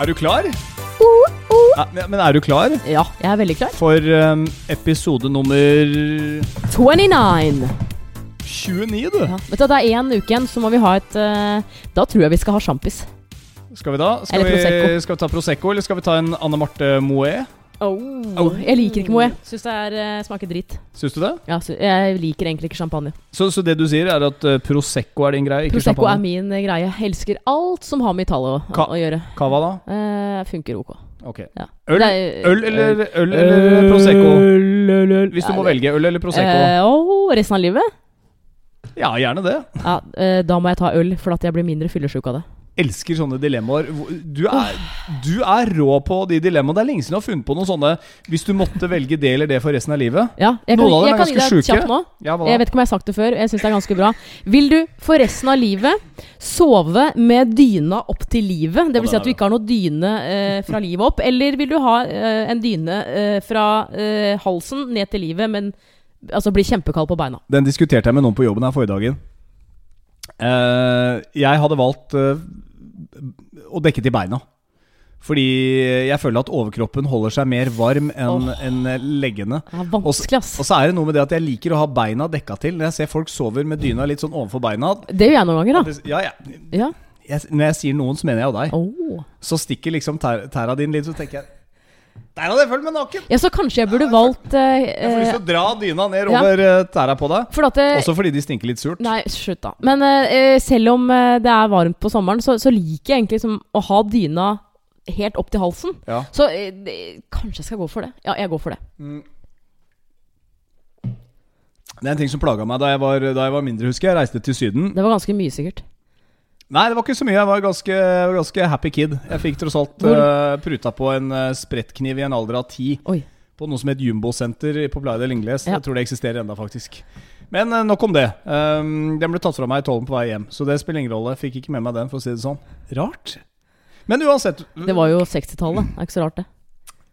Er du klar? Ja, men- men er du klar Ja, jeg er veldig klar. for um, episode nummer 29. 29, du? Ja. Vet du, Det er én uke igjen, så må vi ha et uh, Da tror jeg vi skal ha sjampis. Skal vi da? Skal Eller vi, Prosecco. skal vi ta Prosecco, eller skal vi ta en Anne Marte Moët? Oh. Jeg liker ikke Moët. Syns det er, uh, smaker dritt. Syns du det? Ja, jeg liker egentlig ikke champagne. Så, så det du sier, er at uh, Prosecco er din greie, ikke Prosecco er min eh, greie. Jeg elsker alt som har med Italia å, Ka- å gjøre. Cava, da? Uh, funker ok. okay. Ja. Øl, er- øl eller, øl eller Prosecco? Øl, øl, øl. Hvis du må velge øl eller Prosecco? Åh, resten av livet? Ja, gjerne det. Ja, da må jeg ta øl, for at jeg blir mindre fyllesyk av det. Elsker sånne dilemmaer. Du er, du er rå på de dilemmaene. Det er lenge siden du har funnet på noen sånne Hvis du måtte velge det eller det for resten av livet. Ja, jeg kan, Noen av dem jeg er kan ganske sjuke. Ja, hva Jeg vet ikke om jeg har sagt det før. Jeg synes det er ganske bra Vil du for resten av livet sove med dyna opp til livet? Det vil si at du ikke har noe dyne eh, fra livet opp. Eller vil du ha eh, en dyne eh, fra eh, halsen ned til livet, men altså bli kjempekald på beina? Den diskuterte jeg med noen på jobben her forrige dagen. Eh, jeg hadde valgt eh, å dekke til beina. Fordi jeg føler at overkroppen holder seg mer varm enn oh. en leggene. Og så. Og så er det noe med det at jeg liker å ha beina dekka til. Når jeg ser folk sover med dyna litt sånn overfor beina Det gjør jeg noen ganger, da. ja, ja. Ja. Jeg, Når jeg sier noen, så mener jeg jo deg. Oh. Så stikker liksom tæra din litt, så tenker jeg Der hadde jeg følt meg naken! ja, så kanskje jeg burde valgt eh, Jeg får lyst til å dra dyna ned over eh, tæra på deg. For det, Også fordi de stinker litt surt. Nei, slutt da. Men eh, selv om eh, det er varmt på sommeren, så, så liker jeg egentlig liksom å ha dyna helt opp til halsen. Ja. Så eh, kanskje jeg skal gå for det. Ja, jeg går for det. Det er en ting som plaga meg da jeg, var, da jeg var mindre, husker jeg. Jeg reiste til Syden. Det var ganske mye, sikkert. Nei, det var ikke så mye. Jeg var ganske, ganske happy kid. Jeg fikk tross alt eh, pruta på en uh, sprettkniv i en alder av ti. Oi. På noe som het Jumbo-senter på Playa del Ingles. Ja. Jeg tror det eksisterer enda faktisk. Men uh, nok om det. Um, den ble tatt fra meg i tollen på vei hjem, så det spiller ingen rolle. Fikk ikke med meg den, for å si det sånn. Rart. Men uansett. Det var jo 60-tallet. Det er ikke så rart, det.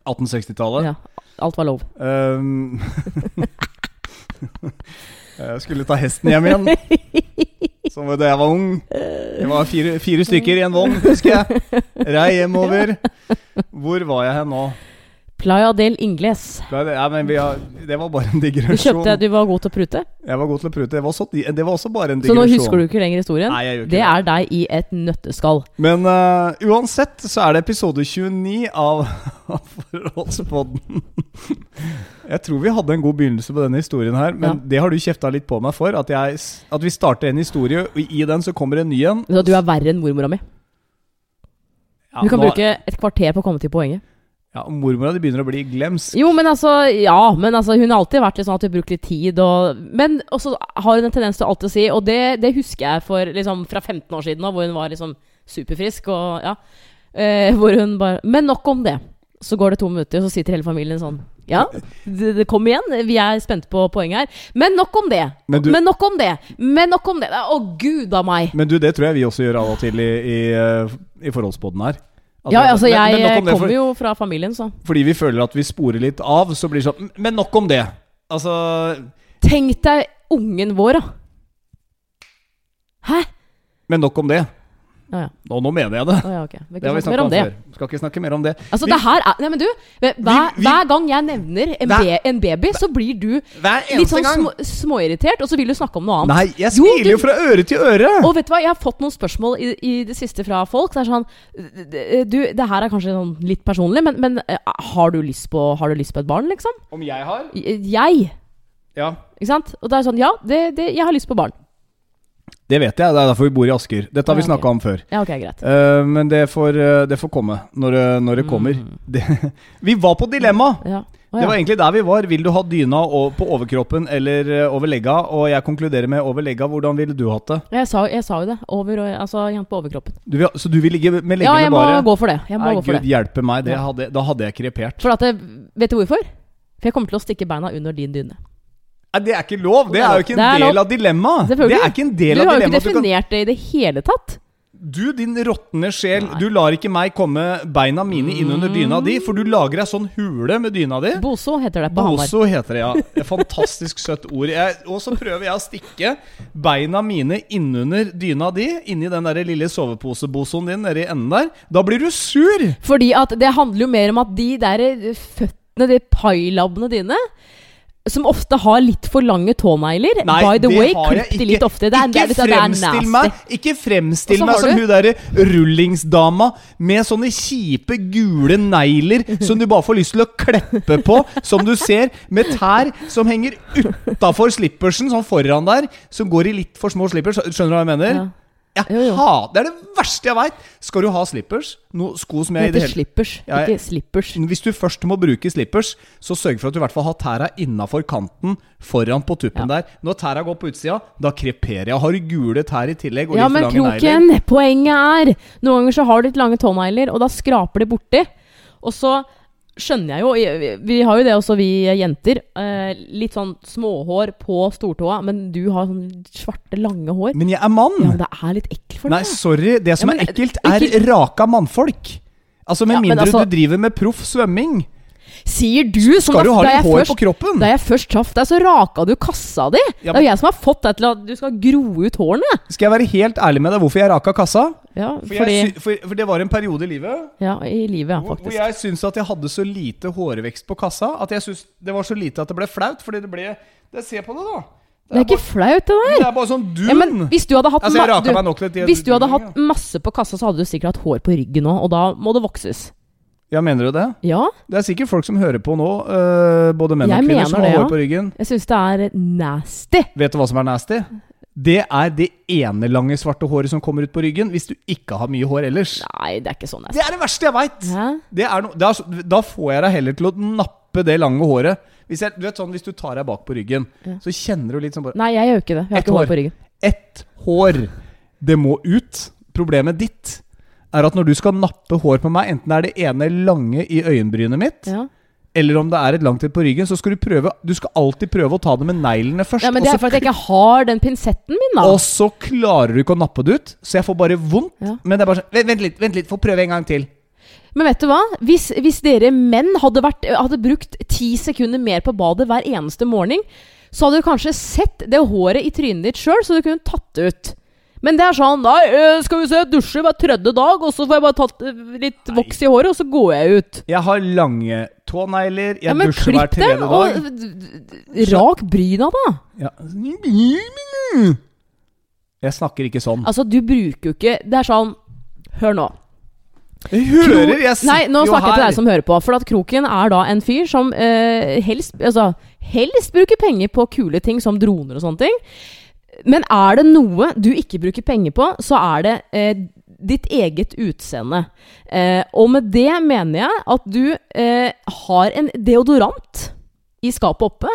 1860-tallet. Ja, alt var lov. Um, jeg skulle ta hesten hjem igjen. Som da jeg var ung. Det var fire, fire stykker i en vogn, husker jeg. Rei hjemover. Hvor var jeg hen nå? Playa del Ingles. Ja, men vi har, det var bare en digresjon. Du kjøpte Du var god til å prute, Jeg var god til å prute. Det var, også, det var også bare en digresjon. så nå husker du ikke lenger historien. Nei, jeg gjør ikke Det er deg i et nøtteskall. Men uh, uansett så er det episode 29 av, Forholdspodden. Jeg tror vi hadde en god begynnelse på denne historien her, men Ja. det har du kjefta litt på meg for. At, jeg, at vi starter en historie, og i den så kommer en ny en. Så du er verre enn mormora mi. Ja, Du kan nå- bruke et kvarter på å komme til poenget. Ja, Mormora di begynner å bli glemsk. Jo, men altså Ja, men altså hun har alltid vært litt sånn at hun bruker litt tid og Men også har hun en tendens til å alltid si, og det, det husker jeg for liksom fra 15 år siden, da, hvor hun var liksom superfrisk og ja. Eh, hvor hun bare Men nok om det. Så går det to minutter, og så sitter hele familien sånn Ja, det, det kom igjen. Vi er spente på poenget her. Men nok om det. Men du- Men nok om det. Men nok om det. Å, gud a meg. Men du, det tror jeg vi også gjør av og til i, i, eh, i Forholdspodden her. At Ja, altså jeg men nok kommer for- jo fra familien, så. Fordi vi føler at vi sporer litt av, så blir det sånn Men nok om det. Altså Tenk deg ungen vår, da. Hæ? Men nok om det. Ja. Nå, nå mener jeg det. Å, ja okay. Vi Det har vi kan snakket om om det. før. Skal ikke snakke mer om det. Altså, Vi- det her er Nei, men du. Hver, Vi- vi- hver gang jeg nevner en, Hver- be, en baby, så blir du litt sånn små, småirritert, og så vil du snakke om noe annet. Nei, jeg smiler jo fra øre til øre! Og vet du hva, jeg har fått noen spørsmål i, i det siste fra folk. Det er sånn Du, det her er kanskje sånn litt personlig, men, men eh, har, du lyst på, har du lyst på et barn, liksom? Om jeg har? Jeg. Ja. Ikke sant? Og det er sånn Ja, det, det, jeg har lyst på barn. Det vet jeg. Det er derfor vi bor i Asker. Dette har vi Ja, snakka om før. Ja, ok, greit. uh, men det får, eh, det får komme når, det- når det kommer. Mm. Det, vi var på dilemma! Ja. Å, Det var egentlig der vi var. Vil du ha dyna på overkroppen eller eh, over legga? Og jeg konkluderer med over legga. Hvordan ville du hatt det? Jeg sa, jeg sa jo det. Over, altså på overkroppen. Du vil, så du vil ligge med leggene bare Ja, jeg må bare? gå for det. Jeg Nei, Gud det. hjelpe meg. Det hadde, da hadde jeg krepert. For at Vet du hvorfor? For jeg kommer til å stikke beina under din dyne. Nei, det er ikke lov! Det er jo ikke en del lov. av dilemmaet! Det Selvfølgelig. er ikke en del Du har jo ikke. Kan- definert det i det hele tatt. Du, din råtne sjel, du lar ikke meg komme beina mine inn under dyna di, for du lager ei sånn hule med dyna di. Boso heter det på Hamar. Boso heter det, ja. Et fantastisk søtt ord. Jeg, og så prøver jeg å stikke beina mine innunder dyna di, inni den der lille soveposebosoen din nedi enden der. Da blir du sur! Fordi at det handler jo mer om at de der føttene, de pailabbene dine som ofte har litt for lange tånegler. By the way, klipp de litt ofte. Det er, ikke det det er fremstill meg Ikke fremstill meg som du- hun derre rullingsdama med sånne kjipe, gule negler som du bare får lyst til å kleppe på, som du ser, med tær som henger utafor slippersen, sånn foran der, som går i litt for små slippers. Skjønner du hva jeg mener? Ja. Jeg Jo, jo. Hat, Det er det verste jeg veit! Skal du ha slippers, no, sko som Det jeg det heter slippers, Jeg- ikke slippers. hvis du først må bruke slippers, så sørg for at du i hvert fall har tæra innafor kanten foran på tuppen Ja. der. Når tæra går på utsida, da kreperer jeg. Har du gule tær i tillegg og Ja, litt men kroken, poenget er Noen ganger så har du litt lange tånegler, og da skraper det borti. Og så skjønner jeg jo vi- Vi har jo det også, vi jenter. Eh, litt sånn småhår på stortåa, men du har sånn svarte, lange hår. Men jeg er mann! Ja, men det er litt ekkelt for deg. Nei, sorry. Det som Ja, men er ekkelt, ekkelt- er raka mannfolk. Altså Med Ja, mindre altså- du driver med proff svømming. Sier du som Skal du ha litt hår først- på kroppen? Da jeg først traff deg, så raka du kassa di. Ja, Det er jo jeg som har fått deg til at du skal gro ut hårene. Skal jeg være helt ærlig med deg hvorfor jeg raka kassa? Ja, For, fordi jeg, for, for det var en periode i livet Ja, i livet, ja, hvor, hvor jeg syntes at jeg hadde så lite hårvekst på kassa at jeg syntes det var så lite at det ble flaut. Fordi det ble det, Se på det, da. Det er ikke flaut, det der. det er bare sånn dun. Ja, men hvis du hadde hatt altså, jeg du- litt. Hvis du hadde hatt masse på kassa, så hadde du sikkert hatt hår på ryggen òg, og da må det vokses. Ja, mener du det? Ja, Det er sikkert folk som hører på nå, uh, både menn Jeg og kvinner, som har det, hår ja. på ryggen. jeg syns det er nasty. Vet du hva som er nasty? Det er det ene lange svarte håret som kommer ut på ryggen hvis du ikke har mye hår ellers. Nei, det er ikke sånn Det nasty. er det verste jeg veit! Det no, det er, da får jeg deg heller til å nappe det lange håret. Hvis, jeg, du vet sånn, hvis du tar deg bak på ryggen, Ja. så kjenner du litt sånn bare Nei, jeg gjør ikke det. Jeg har ikke hår hår. på ryggen. Ett hår! Det må ut. Problemet ditt er at når du skal nappe hår på meg, enten det er det ene lange i øyenbrynet mitt, Ja. Eller om det er et langt et på ryggen, så skal du prøve Du skal alltid prøve å ta det med neglene først. ja, men det er fordi jeg ikke har den pinsetten min, da. Og så klarer du ikke å nappe det ut, så jeg får bare vondt. Ja. Men det er bare sånn Vent, vent litt, vent litt, få prøve en gang til. Men vet du hva? Hvis, hvis dere menn hadde, vært, hadde brukt ti sekunder mer på badet hver eneste morgen, så hadde du kanskje sett det håret i trynet ditt sjøl, så du kunne tatt det ut. Men det er sånn Nei, eh, skal vi se, dusje hver tredje dag, og så får jeg bare tatt eh, litt voks i håret, og så går jeg ut. Jeg har lange tånegler, jeg Ja, men dusjer hver tredje dag. d- rak bryna, da. Ja. Jeg snakker ikke sånn. Altså, du bruker jo ikke Det er sånn Hør nå. Jeg hører, jeg sitter Nei, nå snakker jeg til deg som hører på. For at Kroken er da en fyr som eh, helst, altså, helst bruker penger på kule ting som droner og sånne ting. Men er det noe du ikke bruker penger på, så er det eh, ditt eget utseende. Eh, og med det mener jeg at du eh, har en deodorant i skapet oppe.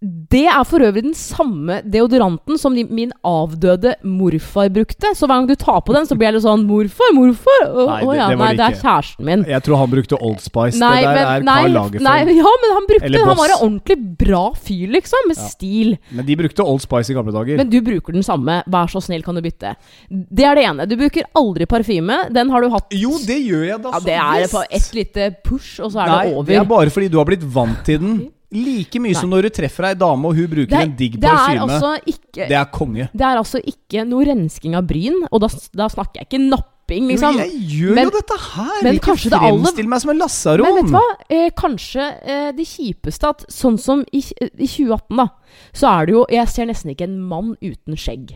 Det er for øvrig den samme deodoranten som min avdøde morfar brukte. Så hver gang du tar på den, så blir jeg litt sånn 'Morfar, morfar!' Å Nei, å det- ja, det nei, det er kjæresten min. Jeg tror han brukte Old Spice. Nei, det der men, er nei, Karl nei, Lagerfeld. ja, men han brukte Han var en ordentlig bra fyr, liksom, med Ja. stil. Men de brukte Old Spice i gamle dager. Men du bruker den samme. Vær så snill, kan du bytte? Det er det ene. Du bruker aldri parfyme. Den har du hatt jo, det gjør jeg da ja, så Det er visst. på ett lite push, og så er Nei, det over. det er bare fordi du har blitt vant til den. Like mye som når du treffer ei dame og hun bruker det, en digg er parfyme. altså ikke det er konge. Det er altså ikke noe rensking av bryn, og da, da snakker jeg ikke napping, liksom. Jo, jeg gjør Men- jo dette her! men ikke fremstill meg som en lasaron! Men vet du hva? Eh, kanskje eh, det kjipeste at sånn som i, i 2018, da, så er det jo Jeg ser nesten ikke en mann uten skjegg.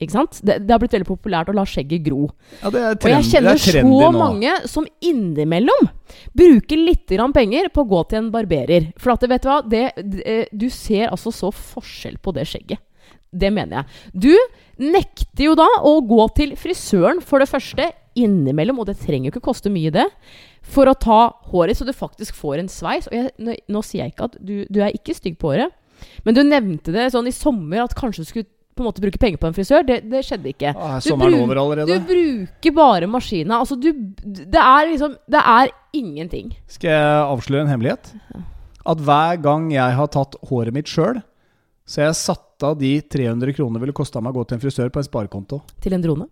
Ikke sant? Det, det har blitt veldig populært å la skjegget gro. Ja, det Og jeg kjenner er så mange som innimellom bruker litt grann penger på å gå til en barberer. For at, vet du hva? Det, det, du ser altså så forskjell på det skjegget. Det mener jeg. Du nekter jo da å gå til frisøren, for det første, innimellom, og det trenger jo ikke koste mye, det, for å ta håret, så du faktisk får en sveis. Og jeg, nå, nå sier jeg ikke at du, du er ikke stygg på håret, men du nevnte det sånn i sommer at kanskje du skulle på en måte bruke penger på en frisør. Det, det skjedde ikke. Ah, Du bruk-? Du bruker bare maskina. Altså, du Det er liksom Det er ingenting. Skal jeg avsløre en hemmelighet? At hver gang jeg har tatt håret mitt sjøl, så har jeg satt av de 300 kronene det ville kosta meg å gå til en frisør på en sparekonto. Til en drone.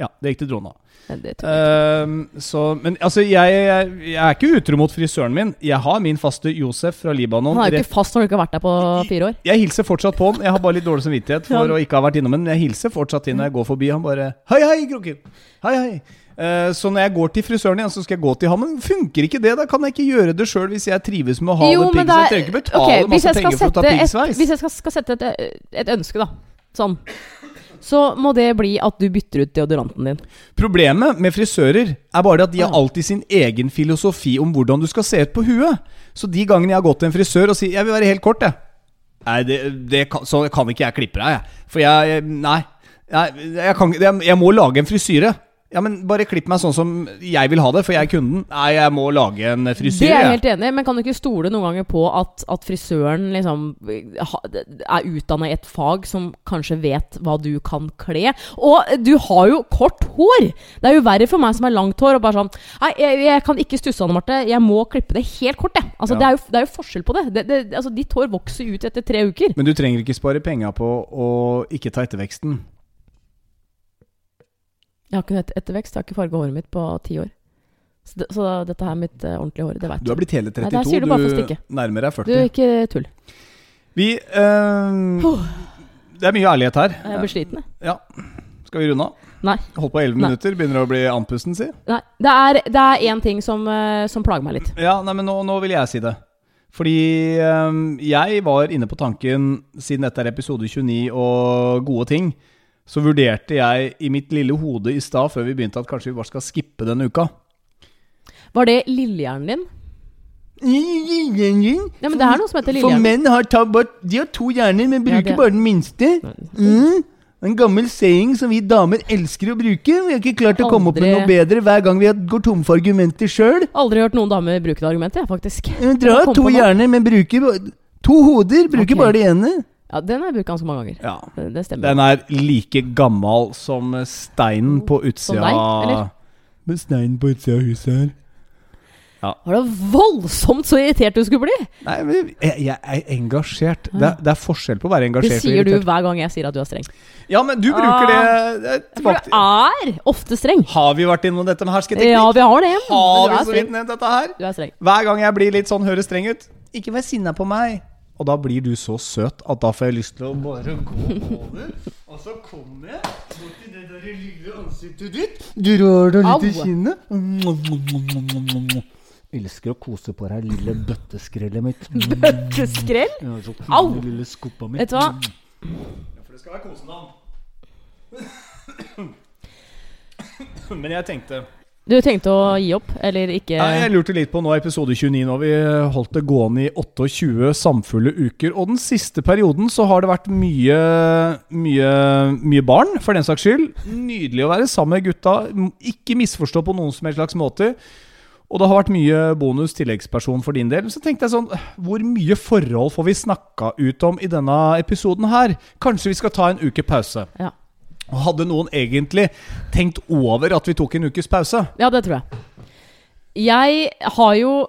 Ja, det gikk til drona. Tror. Ehm, så, men altså, jeg, jeg, jeg er ikke utro mot frisøren min. Jeg har min faste Josef fra Libanon. Han er jo ikke fast når du ikke har vært der på fire år. Jeg hilser fortsatt på han. Jeg har bare litt dårlig samvittighet for Ja. å ikke ha vært innom han. Men jeg hilser fortsatt inn når jeg går forbi. Han bare Hei, hei, Kroken! Hei, hei! Uh, så når jeg går til frisøren igjen, så skal jeg gå til ham. Men funker ikke det? Da kan jeg ikke gjøre det sjøl hvis jeg trives med å ha Jo, det piggsveis. Jeg trenger ikke betale okay, masse penger for å ta piggsveis. Hvis jeg skal, skal sette et, et ønske, da, sånn, så må det bli at du bytter ut deodoranten din. Problemet med frisører er bare at de har alltid sin egen filosofi om hvordan du skal se ut på huet. Så de gangene jeg har gått til en frisør og sier 'jeg vil være helt kort', jeg Nei, det, det kan, så kan ikke jeg klippe deg, jeg. For jeg Nei. nei jeg, kan, jeg, jeg må lage en frisyre. Ja, men bare klipp meg sånn som jeg vil ha det, for jeg er kunden. Nei, jeg må lage en frisyre. Det er jeg helt enig men kan du ikke stole noen ganger på at, at frisøren liksom er utdanna i et fag som kanskje vet hva du kan kle? Og du har jo kort hår! Det er jo verre for meg som har langt hår og bare sånn Nei, jeg, jeg kan ikke stusse, Anne Marte. Jeg må klippe det helt kort, jeg. Altså, Ja. det, er jo, det er jo forskjell på det. det, det altså, ditt hår vokser ut etter tre uker. Men du trenger ikke spare penga på å ikke ta etterveksten. Jeg har ikke noe ettervekst. Jeg har ikke farga håret mitt på ti år. Så, det, så dette her er mitt eh, ordentlige hår. Det vet Du har blitt hele Nei, 32. der sier du bare for å stikke. nærmer deg 40. Du, ikke tull. Vi eh, Det er mye ærlighet her. Jeg blir sliten, jeg. Ja. Skal vi runde av? Nei. Holdt på 11 Nei. minutter. Begynner å bli andpusten, si. Nei, det er, det er én ting som, eh, som plager meg litt. Ja, nei, men nå, nå vil jeg si det. Fordi ehm, jeg var inne på tanken, siden dette er episode 29 og gode ting, så vurderte jeg i mitt lille hode i stad, før vi begynte, at kanskje vi bare skal skippe denne uka. Var det lillehjernen din? Ja, men det er noe som heter lillehjernen. For menn har, ta, bort- de har to hjerner, men Ja, bruker det- bare den minste. Mm. En gammel saying som vi damer elsker å bruke. Vi har ikke klart å komme opp med noe bedre hver gang vi har- går tom for argumenter sjøl. Aldri hørt noen damer bruke det argumentet, jeg, faktisk. Dere har to hjerner, men bruker to hoder. Bruker okay. bare det ene. Ja, den har jeg brukt ganske mange ganger. Ja. Det, det stemmer. Den er like gammel som steinen på utsida Som deg, eller? Med steinen på utsida av huset her. Var det voldsomt så irritert du skulle bli? Nei, men jeg, jeg er engasjert. Det, er- det er forskjell på å være engasjert og irritert. Det sier du hver gang jeg sier at du er streng. Ja, men du bruker det, det tilbake du til- er ofte streng. Har vi vært innom dette med hersketeknikk? Ja, vi har det. Har vi så vidt nevnt dette her? Du er streng. Hver gang jeg blir litt sånn høres streng ut Ikke vær sinna på meg. Og da blir du så søt at da får jeg lyst til å bare gå over. Og så kommer jeg borti det der lille ansiktet ditt. Du rører deg litt i kinnet. Elsker å kose på deg, lille bøtteskrellet mitt. Bøtteskrell? Ja, så fine Au. lille skoppa mitt. Vet du hva? Ja, for det skal være kosenavn. Men jeg tenkte Du tenkte å gi opp, eller ikke? Nei, Jeg lurte litt på nå episode 29 nå. Vi holdt det gående i 28 samfulle uker. Og den siste perioden så har det vært mye, mye, mye barn, for den saks skyld. Nydelig å være sammen med gutta. Ikke misforstå på noen som helst slags måte. Og det har vært mye bonus tilleggsperson for din del. Så tenkte jeg sånn Hvor mye forhold får vi snakka ut om i denne episoden her? Kanskje vi skal ta en uke pause? Ja. Hadde noen egentlig tenkt over at vi tok en ukes pause? ja, det tror jeg. Jeg har jo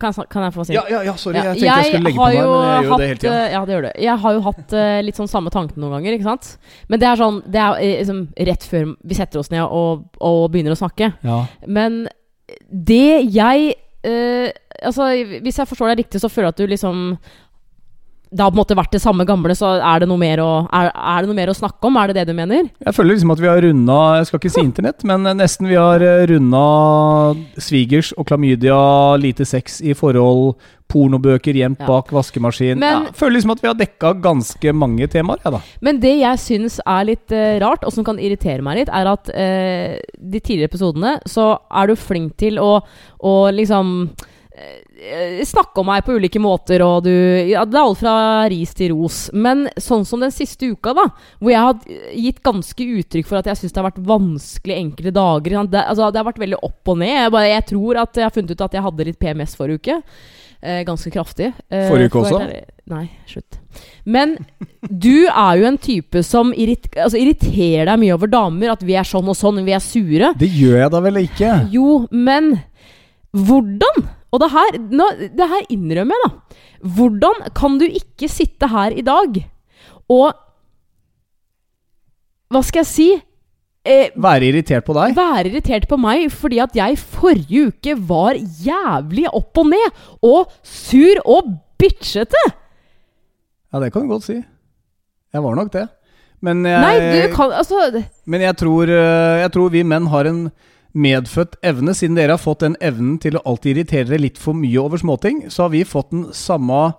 Kan kan jeg få si Ja, ja, ja sorry. Jeg tenkte jeg skulle legge på meg, men jeg gjør jo det hele tida. eh, Ja, det gjør du. Jeg har jo hatt uh, litt sånn samme tanken noen ganger, ikke sant. Men det er sånn Det er eh, liksom rett før vi setter oss ned og, og begynner å snakke. Ja. Men det jeg uh, Altså, hvis jeg forstår deg riktig, så føler jeg at du liksom Det har på en måte vært det samme gamle, så er det noe mer å, er, er det noe mer å snakke om? Er det det du mener? Jeg føler liksom at vi har runda Jeg skal ikke si internett, men nesten vi har eh, runda svigers og klamydia, lite sex i forhold, pornobøker gjemt Ja. bak vaskemaskin. Men- ja, føler liksom at vi har dekka ganske mange temaer, jeg, da. Men det jeg syns er litt uh, rart, og som kan irritere meg litt, er at uh, de tidligere episodene så er du flink til å, å liksom eh, snakke om meg på ulike måter, og du ja, Det er alt fra ris til ros. Men sånn som den siste uka, da, hvor jeg har gitt ganske uttrykk for at jeg syns det har vært vanskelig enkelte dager det, altså, det har vært veldig opp og ned. Jeg, bare, jeg tror at jeg har funnet ut at jeg hadde litt PMS forrige uke. Eh, ganske kraftig. Eh, Forrige uke også? Nei, slutt. Men du er jo en type som irrit altså, irriterer deg mye over damer. At vi er sånn og sånn, vi er sure. Det gjør jeg da vel ikke? Jo, men hvordan? Og det her, nå, det her innrømmer jeg, da. Hvordan kan du ikke sitte her i dag og Hva skal jeg si? eh, Være irritert på deg? være irritert på meg fordi at jeg forrige uke var jævlig opp og ned, og sur og bitchete. Ja, det kan du godt si. Jeg var nok det. Men jeg, Nei, du kan Altså men jeg, tror, eh, jeg tror vi menn har en medfødt evne. Siden dere har fått den evnen til å alltid irritere dere litt for mye over småting, så har vi fått den samme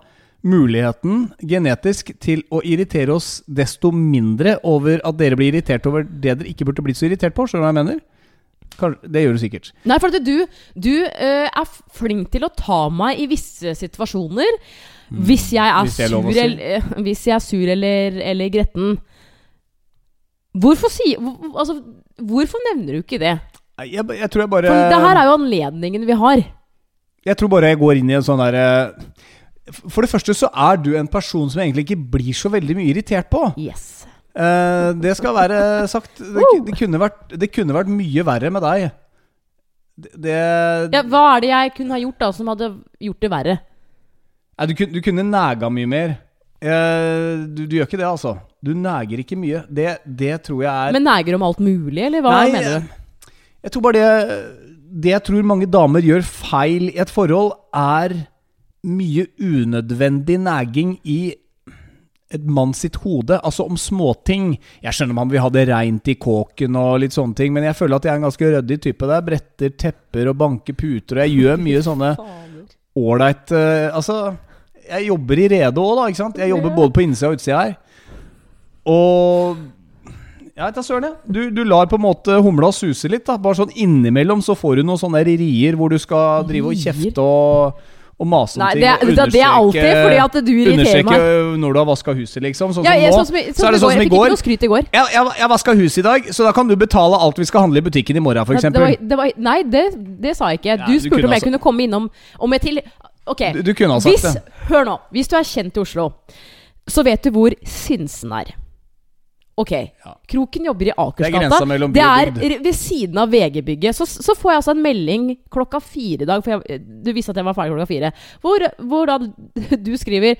muligheten genetisk til å irritere oss desto mindre over at dere blir irritert over det dere ikke burde blitt så irritert på. Skjønner du hva jeg mener? Kanskje, det gjør du sikkert. Nei, for du, du uh, er flink til å ta meg i visse situasjoner. Hvis jeg er Mm. Hvis jeg er sur, eller, eh, hvis jeg er sur eller, eller gretten. Hvorfor, si, altså, hvorfor nevner du ikke det? Jeg, jeg tror jeg bare For det her er jo anledningen vi har. Jeg tror bare jeg går inn i en sånn derre For det første så er du en person som egentlig ikke blir så veldig mye irritert på. Yes. Eh, det skal være sagt. Det, det, kunne vært, det kunne vært mye verre med deg. Det, det Ja, hva er det jeg kunne ha gjort da som hadde gjort det verre? Nei, du, du kunne nega mye mer. Uh, du, du gjør ikke det, altså. Du neger ikke mye. Det, det tror jeg er Men neger om alt mulig, eller hva Nei, mener du? Jeg tror bare det Det jeg tror mange damer gjør feil i et forhold, er mye unødvendig næging i et mann sitt hode. Altså om småting. Jeg skjønner man vil ha det reint i kåken og litt sånne ting, men jeg føler at jeg er en ganske ryddig type der. Bretter tepper og banker puter, og jeg gjør mye sånne ålreit eh, Altså, jeg jobber i rede òg, da. ikke sant? Jeg jobber både på innsida og utsida her. Og jeg vet søren, ja. Du, du lar på en måte humla suse litt. da Bare sånn innimellom så får du noen sånne rier hvor du skal drive og kjefte og, og mase om ting. det, og det, det er alltid fordi at du irriterer Understreke meg. når du har vaska huset, liksom. Sånn Ja, jeg, nå. sånn som, i- så er det sånn som i Jeg fikk går. ikke noe skryt i går. Jeg, jeg, jeg vaska huset i dag, så da kan du betale alt vi skal handle i butikken i morgen, f.eks. Nei, det, det sa jeg ikke. Ja, Du du spurte om jeg altså- kunne komme innom om jeg til Ok, Du, du kunne ha sagt hvis, det. hør nå. Hvis du er kjent i Oslo, så vet du hvor Sinsen er. Ok, Kroken jobber i Det er Det er ved siden av VG-bygget. Så, så får jeg altså en melding klokka fire i dag, for jeg, du visste at jeg var ferdig klokka fire, hvor, hvor da du skriver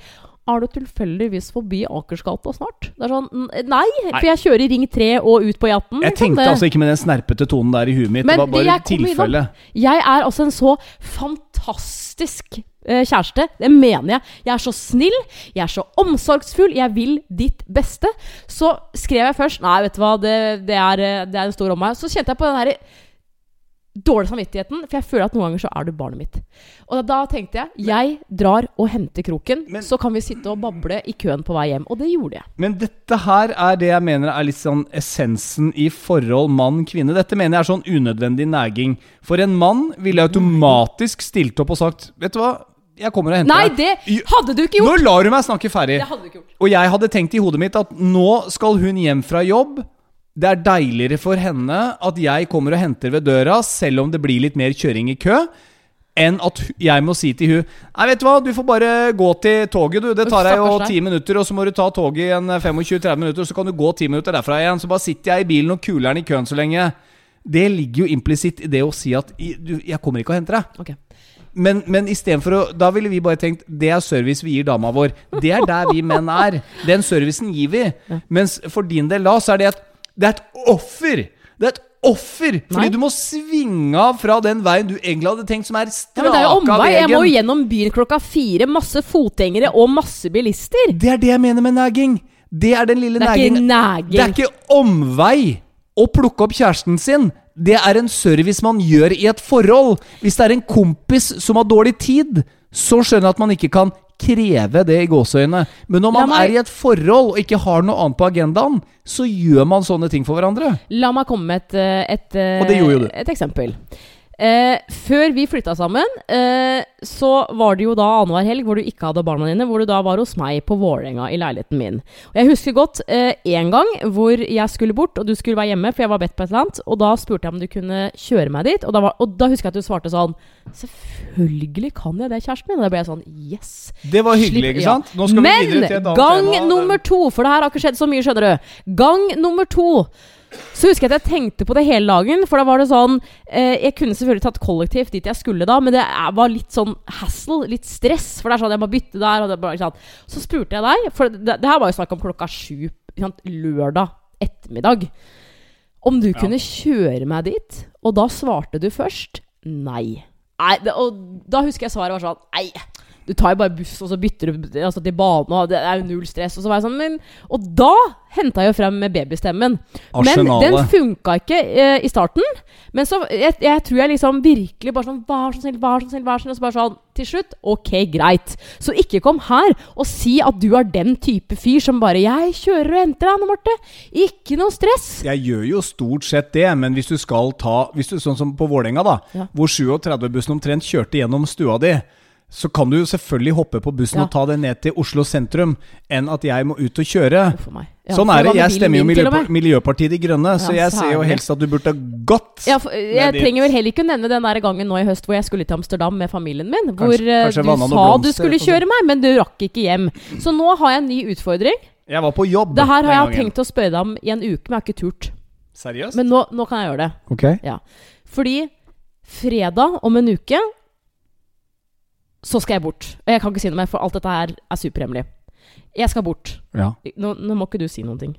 er du tilfeldigvis forbi Akersgata snart? Det er sånn Nei, for jeg kjører i Ring 3 og ut på Jatten. Jeg tenkte Det- altså ikke med den snerpete tonen der i huet mitt. Men det var bare tilfelle. Jeg er altså en så fantastisk kjæreste. Det mener jeg. Jeg er så snill, jeg er så omsorgsfull, jeg vil ditt beste. Så skrev jeg først Nei, vet du hva, det, det, er, eh, det er en stor omvei. Så kjente jeg på den her dårlige samvittigheten, for jeg føler at noen ganger så er du barnet mitt. Og da tenkte jeg jeg drar og henter kroken, Men- så kan vi sitte og bable i køen på vei hjem. Og det gjorde jeg. Men dette her er det jeg mener er litt sånn essensen i forhold mann-kvinne. Dette mener jeg er sånn unødvendig næging. For en mann ville automatisk stilt opp og sagt Vet du hva, jeg kommer og henter Nei, deg. det hadde du ikke gjort! Nå lar du meg snakke ferdig. Det hadde du ikke gjort. Og jeg hadde tenkt i hodet mitt at nå skal hun hjem fra jobb. Det er deiligere for henne at jeg kommer og henter ved døra, selv om det blir litt mer kjøring i kø, enn at jeg må si til hun Nei, vet du hva, du får bare gå til toget, du. Det tar deg jo ti minutter, og så må du ta toget i en 25-30 minutter, og så kan du gå ti minutter derfra igjen. Så bare sitter jeg i bilen og kuler'n i køen så lenge. Det ligger jo implisitt i det å si at du, 'jeg kommer ikke og henter deg'. Ok. Men, men istedenfor å Da ville vi bare tenkt det er service vi gir dama vår. Det er der vi menn er. Den servicen gir vi. Mens for din del da, så er det et Det er et offer! Det er et offer! Fordi Nei. du må svinge av fra den veien du egentlig hadde tenkt, som er Ja, men det er jo omvei. Jeg må jo gjennom byen klokka fire. Masse fotgjengere og masse bilister. Det er det jeg mener med nagging. Det er den lille Det er ikke næging. Det er ikke omvei å plukke opp kjæresten sin. Det er en service man gjør i et forhold. Hvis det er en kompis som har dårlig tid, så skjønner jeg at man ikke kan kreve det i gåseøynene. Men når man meg- er i et forhold og ikke har noe annet på agendaen, så gjør man sånne ting for hverandre. La meg komme med et, et, et, eh, du. et eksempel. Eh, før vi flytta sammen, eh, så var det jo da annenhver helg hvor du ikke hadde barna dine, hvor du da var hos meg på Vålerenga i leiligheten min. Og jeg husker godt én gang hvor jeg skulle bort, og du skulle være hjemme, for jeg var bedt på et eller annet, og da spurte jeg om du kunne kjøre meg dit, og da, var, og da husker jeg at du svarte sånn Selvfølgelig kan jeg det, kjæresten min. Og da ble jeg sånn Yes. Det var hyggelig, ikke ja. sant? Nå skal Men gang tema. nummer to, for det her har ikke skjedd så mye, skjønner du. Gang nummer to. Så husker jeg at jeg tenkte på det hele dagen. For da var det sånn eh, Jeg kunne selvfølgelig tatt kollektivt dit jeg skulle da, men det er- var litt sånn hassle, litt stress. For det er sånn jeg må bytte der, og det bare, sånn. Så spurte jeg deg, for det, det her var jo snakk om klokka sju sant, lørdag ettermiddag. om du Ja. kunne kjøre meg dit. Og da svarte du først nei. Nei, det, Og da husker jeg svaret var sånn Nei, du tar jo bare buss, og så bytter du altså, til bane, og det er jo null stress. Og så var jeg sånn men, Og da henta jeg jo frem med babystemmen. Men den funka ikke eh, i starten. Men så jeg, jeg tror jeg liksom virkelig bare sånn Vær så snill, vær så snill, vær så snill. Og så bare sånn Til slutt, ok, greit. Så ikke kom her og si at du er den type fyr som bare 'Jeg kjører og henter deg, Anne Marte'. Ikke noe stress. Jeg gjør jo stort sett det, men hvis du skal ta hvis du, Sånn som på Vålerenga, da. Ja. Hvor 37-bussen omtrent kjørte gjennom stua di. Så kan du jo selvfølgelig hoppe på bussen Ja. og ta deg ned til Oslo sentrum, enn at jeg må ut og kjøre. Ja, sånn er det. Jeg stemmer jo Miljø. Miljøpartiet De Grønne, så Ja, jeg ser jo helst at du burde gått. Ja, jeg trenger vel heller ikke å nevne den der gangen nå i høst hvor jeg skulle til Amsterdam med familien min. Hvor Kanskje- eh, kanskje du sa du skulle kjøre meg, men du rakk ikke hjem. Så nå har jeg en ny utfordring. Jeg var på jobb Det her har jeg tenkt å spørre deg om i en uke, men jeg har ikke turt. Seriøst? Men nå, nå kan jeg gjøre det. ok. Fordi fredag om en uke så skal jeg bort. Og jeg kan ikke si noe mer, for alt dette her er superhemmelig. Jeg skal bort. Ja. Nå, nå må ikke du si noen ting.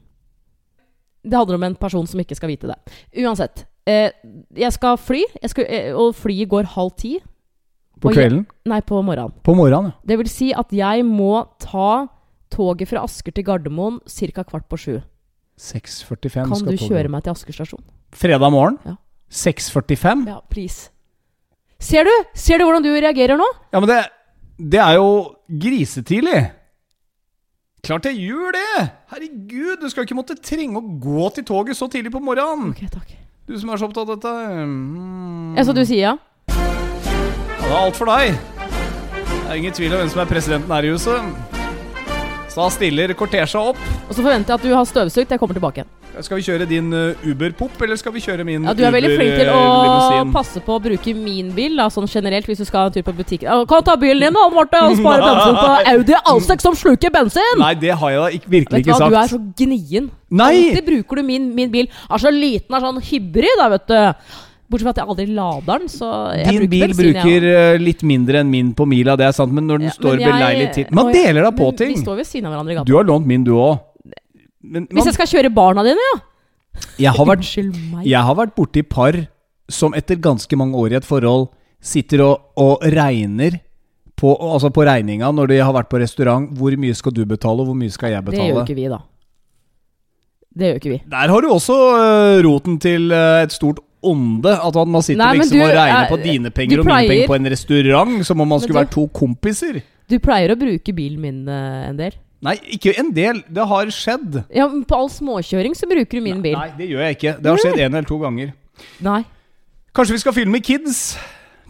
Det handler om en person som ikke skal vite det. Uansett. Eh, jeg skal fly, jeg skal, eh, og flyet går halv ti. På kvelden? jeg-? Nei, på morgenen. På morgenen, ja. Det vil si at jeg må ta toget fra Asker til Gardermoen ca. kvart på sju. 6.45 Kan du kjøre meg til Asker stasjon? Fredag morgen? Ja. 6.45? Ja, please. Ser du? Ser du hvordan du reagerer nå? Ja, men det, det er jo grisetidlig. Klart jeg gjør det! Herregud, du skal ikke måtte trenge å gå til toget så tidlig på morgenen. Ok, takk. Du som er så opptatt av dette. Mm. Ja, så du sier ja? Ja, det er alt for deg. Det er ingen tvil om hvem som er presidenten her i huset. Så stiller kortesja opp. Og så forventer jeg at du har støvsugd. Jeg kommer tilbake igjen. Skal vi kjøre din uh, Uber-pop, eller skal vi kjøre min Uber-limousin? Ja, Du er veldig flink til å Uber-limousin? passe på å bruke min bil, da, sånn generelt, hvis du skal ha en tur på butikken. Ja, Kan du ta bilen din, da, Marte, og spare bensin på Audi A6 som sluker bensin? Nei, det har jeg da ikke, virkelig Vet du hva, du er så gnien. Nei! Alltid bruker du min, min bil. Er så liten, er sånn hybrid, da, vet du. Bortsett fra at jeg aldri lader den, Din bruker bil bensin, bruker også. uh, litt mindre enn min på mila, det er sant, men når den Ja, står jeg- beleilig til Man deler da på ting! Vi står ved siden av hverandre i gata. Du har lånt min, du òg. Hvis jeg skal kjøre barna dine, ja. jeg, har vært, jeg har vært borti par som etter ganske mange år i et forhold sitter og, og regner på, altså på regninga når de har vært på restaurant. Hvor mye skal du betale, og hvor mye skal jeg betale? Det gjør ikke vi, da. Det gjør ikke vi. Der har du også øh, roten til øh, et stort onde. At man sitter Nei, liksom du, og regner på dine penger og mine penger på en restaurant, som om man skulle du- være to kompiser. Du pleier å bruke bilen min uh, en del. Nei, ikke en del. Det har skjedd. Ja, men På all småkjøring så bruker du min bil. Nei, det gjør jeg ikke. Det har skjedd en eller to ganger. Nei. Kanskje vi skal filme kids?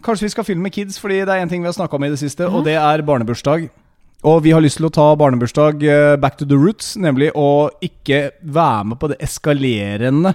Kanskje vi skal filme kids, fordi det er en ting vi har snakka om i det siste, og det er barnebursdag. Og vi har lyst til å ta barnebursdag eh, back to the roots, nemlig å ikke være med på det eskalerende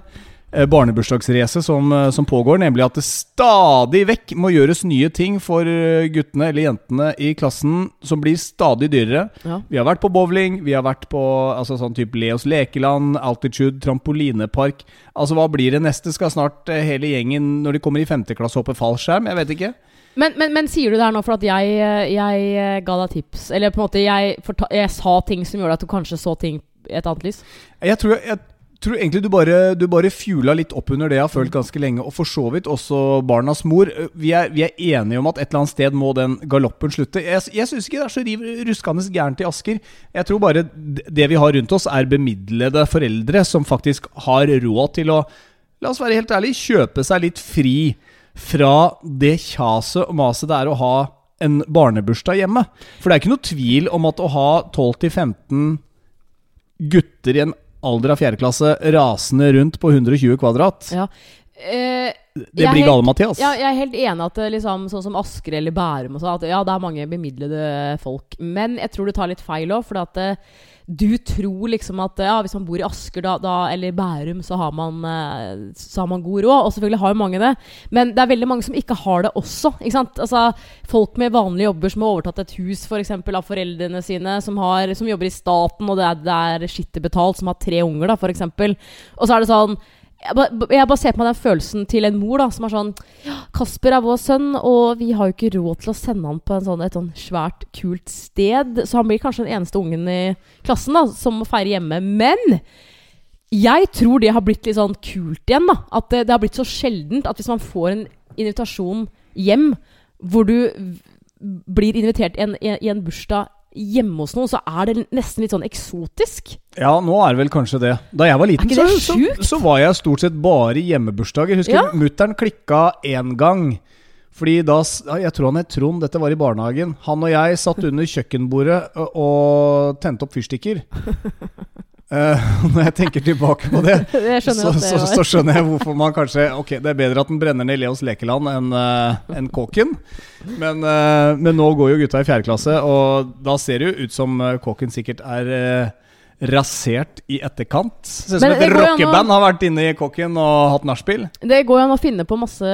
barnebursdagsracet som, eh, som pågår, nemlig at det stadig vekk må gjøres nye ting for eh, guttene eller jentene i klassen som blir stadig dyrere. Ja. Vi har vært på bowling, vi har vært på altså sånn type Leos lekeland, Altitude, trampolinepark. Altså Hva blir det neste? Skal snart eh, hele gjengen, når de kommer i femte klasse, hoppe fallskjerm? Jeg vet ikke. Men, men, men sier du det her nå for at jeg, eh, jeg eh, ga deg tips? Eller på en måte jeg, jeg sa ting som gjorde at du kanskje så ting i et annet lys? Jeg tror, jeg tror egentlig du bare, du bare fjula litt opp under det jeg har følt ganske lenge, og for så vidt også barnas mor. Vi er, vi er enige om at et eller annet sted må den galoppen slutte. Jeg, jeg syns ikke det er så riv ruskende gærent i Asker. Jeg tror bare det vi har rundt oss, er bemidlede foreldre som faktisk har råd til å, la oss være helt ærlige, kjøpe seg litt fri fra det kjaset og maset det er å ha en barnebursdag hjemme. For det er ikke noe tvil om at å ha 12-15 gutter i en alder av fjerde klasse rasende rundt på 120 kvadrat, Ja. Eh, det blir gale, Mathias. Ja, jeg er helt enig at det liksom, sånn som Asker eller Bærum og sånn, at ja, det er mange bemidlede folk. Men jeg tror du tar litt feil òg, for at eh, du tror liksom at ja, hvis man bor i Asker da, da, eller Bærum, så har, man, eh, så har man god råd. Og selvfølgelig har jo mange det. Men det er veldig mange som ikke har det også. Altså, folk med vanlige jobber som har overtatt et hus for eksempel, av foreldrene sine, som, har, som jobber i staten, og det er, det er skittet betalt, som har tre unger, da, eksempel. Og så er det sånn jeg bare, ser på meg den følelsen til en mor da som er sånn Kasper er vår sønn, og vi har jo ikke råd til å sende han på sånn, et sånn svært kult sted. Så han blir kanskje den eneste ungen i klassen da som må feire hjemme. Men Jeg tror det har blitt litt sånn kult igjen. da At det, det har blitt så sjeldent at hvis man får en invitasjon hjem hvor du blir invitert i en, i en bursdag hjemme hos noen, så er det nesten litt sånn eksotisk. Ja, nå er det vel kanskje det. Da jeg var liten, så, så, så var jeg stort sett bare i hjemmebursdager. Husker Ja. mutter'n klikka én gang. Fordi da Jeg tror han het Trond, dette var i barnehagen. Han og jeg satt under kjøkkenbordet og tente opp fyrstikker. Eh, når jeg tenker tilbake på det, skjønner så, det så, så skjønner jeg hvorfor man kanskje Ok, det er bedre at den brenner ned Leos lekeland enn uh, en kåken. Men, uh, men nå går jo gutta i fjerde klasse, og da ser det jo ut som eh, kåken sikkert er eh, rasert i etterkant. Ser ut som et det å- rockeband har vært inne i kåken og hatt nachspiel. Det går jo an å finne på masse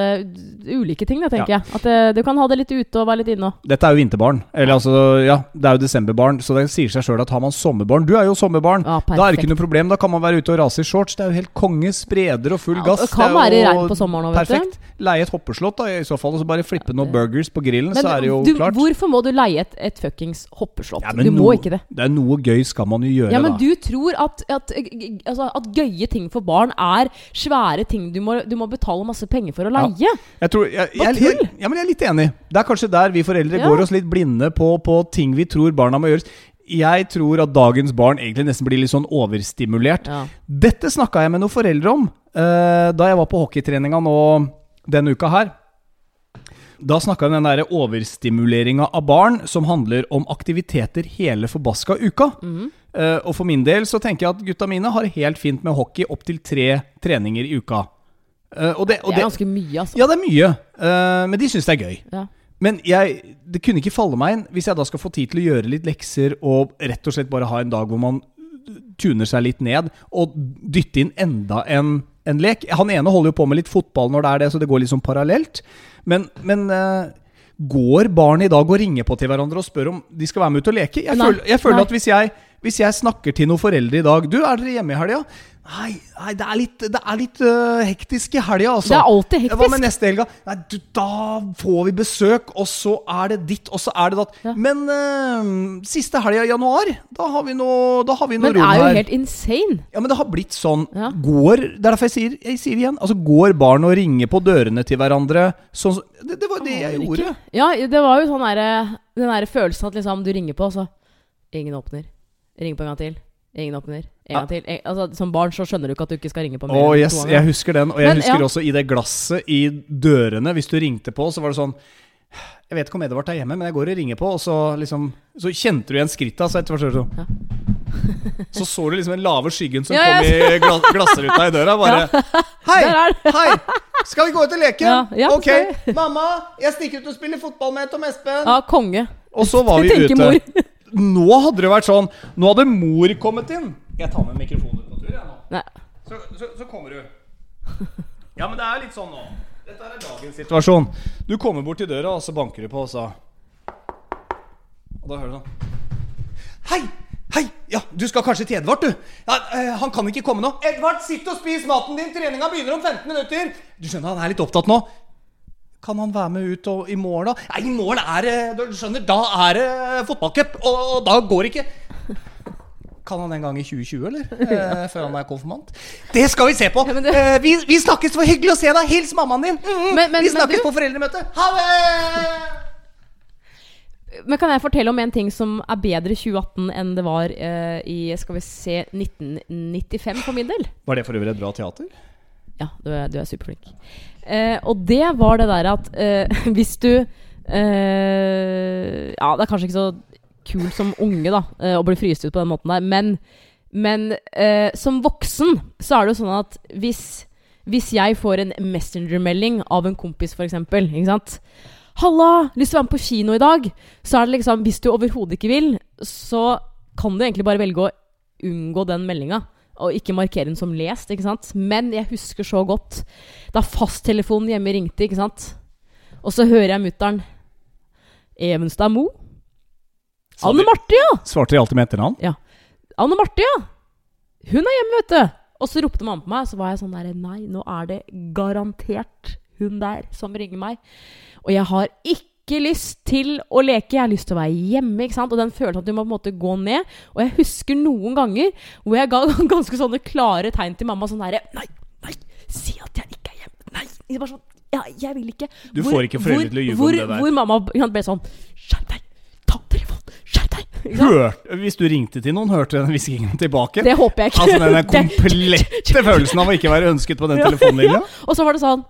ulike ting, det, tenker jeg. At det, du kan ha det litt ute og være litt inne òg. Dette er jo vinterbarn. Eller altså, ja, det er jo desemberbarn, så det sier seg sjøl at har man sommerbarn Du er jo sommerbarn. Ja, Da er det ikke noe problem. Da kan man være ute og rase i shorts. Det er jo helt konge. Spreder og full Ja, gass. det kan jo være regn på sommeren òg, vet du. Perfekt. Leie et hoppeslott da, i så fall, og så bare flippe noen burgers på grillen, Men så er det jo du, klart. hvorfor må du leie et, et fuckings hoppeslott? Ja, du må noe- ikke det. Det er noe gøy skal man jo gjøre, Ja, da. Du tror at, at, altså, at gøye ting for barn er svære ting du må, du må betale masse penger for å Ja. leie? Jeg, tror, jeg, jeg, jeg, ja, men jeg er litt enig. Det er kanskje der vi foreldre går oss litt blinde på, på ting vi tror barna må gjøre. Jeg tror at dagens barn egentlig nesten blir litt sånn overstimulert. Ja. Dette snakka jeg med noen foreldre om uh, da jeg var på hockeytreninga nå denne uka her. Da snakka vi om den overstimuleringa av barn som handler om aktiviteter hele forbaska uka. Mhm. Eh, og for min del så tenker jeg at gutta mine har helt fint med hockey opptil tre treninger i uka. Eh, og det, og Det er ganske mye, altså. ja, det er mye, eh, men de syns det er gøy. Ja. Men jeg, det kunne ikke falle meg inn hvis jeg da skal få tid til å gjøre litt lekser og rett og slett bare ha en dag hvor man tuner seg litt ned og dytte inn enda en, en lek. Han ene holder jo på med litt fotball når det er det, så det går litt sånn parallelt. Men, men går barn i dag og ringer på til hverandre og spør om de skal være med ut og leke? Jeg føler, jeg føler at hvis jeg, hvis jeg snakker til noen foreldre i dag Du, er dere hjemme i helga? Nei, nei, det er litt, det er litt uh, hektisk i helga, altså. Det er alltid hektisk. Hva med neste helga? Nei, du, da får vi besøk, og så er det ditt, og så er det datt. Ja. Men uh, siste helga i januar, da har vi noe, da har vi noe Men det er jo her. helt insane. Ja, men det har blitt sånn. Ja. Går Det er derfor jeg sier, jeg sier igjen. Altså, går barn og ringer på dørene til hverandre sånn det, det var det jeg gjorde. ikke. Ja, det var jo sånn derre Den derre følelsen at liksom du ringer på, og så Ingen åpner. Ring på en gang til. Ingen åpner. En gang til. En, altså, som barn så skjønner du ikke at du ikke skal ringe på mer enn yes, jeg husker den. Og jeg Men, husker ja. også i det glasset i dørene. Hvis du ringte på, så var det sånn Jeg vet ikke om Edvard er hjemme, men jeg går og ringer på, og så liksom Så kjente du igjen skritta, så etter hvert så, Ja. så så du liksom den lave skyggen som Ja, kom i gla glassruta i døra. Bare Hei! Hei! Skal vi gå ut og leke? Ok. Mamma, jeg stikker ut og spiller fotball med Tom Espen. Ja, konge. Og så var vi ute. Nå hadde det vært sånn Nå hadde mor kommet inn. Jeg tar med mikrofonen ut på tur, jeg nå. Så, så, så kommer du. Ja, men det er litt sånn nå. Dette er dagens situasjon. Du kommer bort til døra, og så banker du på, og så Og da hører du sånn Hei! Hei! Ja, du skal kanskje til Edvard, du. Ja, eh, han kan ikke komme nå. Edvard, sitt og spis maten din! Treninga begynner om 15 minutter. Du skjønner, han er litt opptatt nå. Kan han være med ut og, i morgen, da? Nei, i morgen er det Du skjønner, da er det fotballcup, og, og da går det ikke. Kan han en gang i 2020, eller? Eh, før han er konfirmant? Det skal vi se på! Ja, det- eh, vi, vi snakkes, for hyggelig å se deg! Hils mammaen din! Mm, Men- men- vi snakkes du- på foreldremøte! Ha det! Men kan jeg fortelle om en ting som er bedre i 2018 enn det var eh, i skal vi se, 1995 for min del? Var det for øvrig et bra teater? Ja, du er, du er superflink. Eh, og det var det der at eh, hvis du eh, Ja, det er kanskje ikke så kult som unge da eh, å bli fryst ut på den måten der, men, men eh, som voksen så er det jo sånn at hvis, hvis jeg får en messengermelding av en kompis, f.eks., ikke sant 'Halla, lyst til å være med på kino i dag?' Så er det liksom Hvis du overhodet ikke vil, så kan du egentlig bare velge å unngå den meldinga. Og ikke markere den som lest, ikke sant. Men jeg husker så godt da fasttelefonen hjemme ringte, ikke sant. Og så hører jeg mutter'n Evenstad Mo. Anne Marte, ja! Svarte de alltid med etternavn? Anne Marte, ja! Hun er hjemme, vet du. Og så ropte mamma på meg, så var jeg sånn derre Nei, nå er det garantert hun der som ringer meg. Og jeg har ikke ikke lyst til å leke, jeg har lyst til å være hjemme. ikke sant? Og den følelsen at du må på en måte gå ned. Og jeg husker noen ganger hvor jeg ga ganske sånne klare tegn til mamma sånn herre Nei, nei, si at jeg ikke er hjemme. Nei. Jeg bare sånn, ja, jeg vil ikke. Du får ikke foreldre til å ljuge om hvor, det der. Hvor mamma ble sånn Skjerp deg! Ta telefonen! Skjerp deg! Hørte, hvis du ringte til noen, hørte den hviskingen tilbake? Det håper jeg ikke. Altså den komplette følelsen av å ikke være ønsket på den Ja, telefonlinja? Og så var det sånn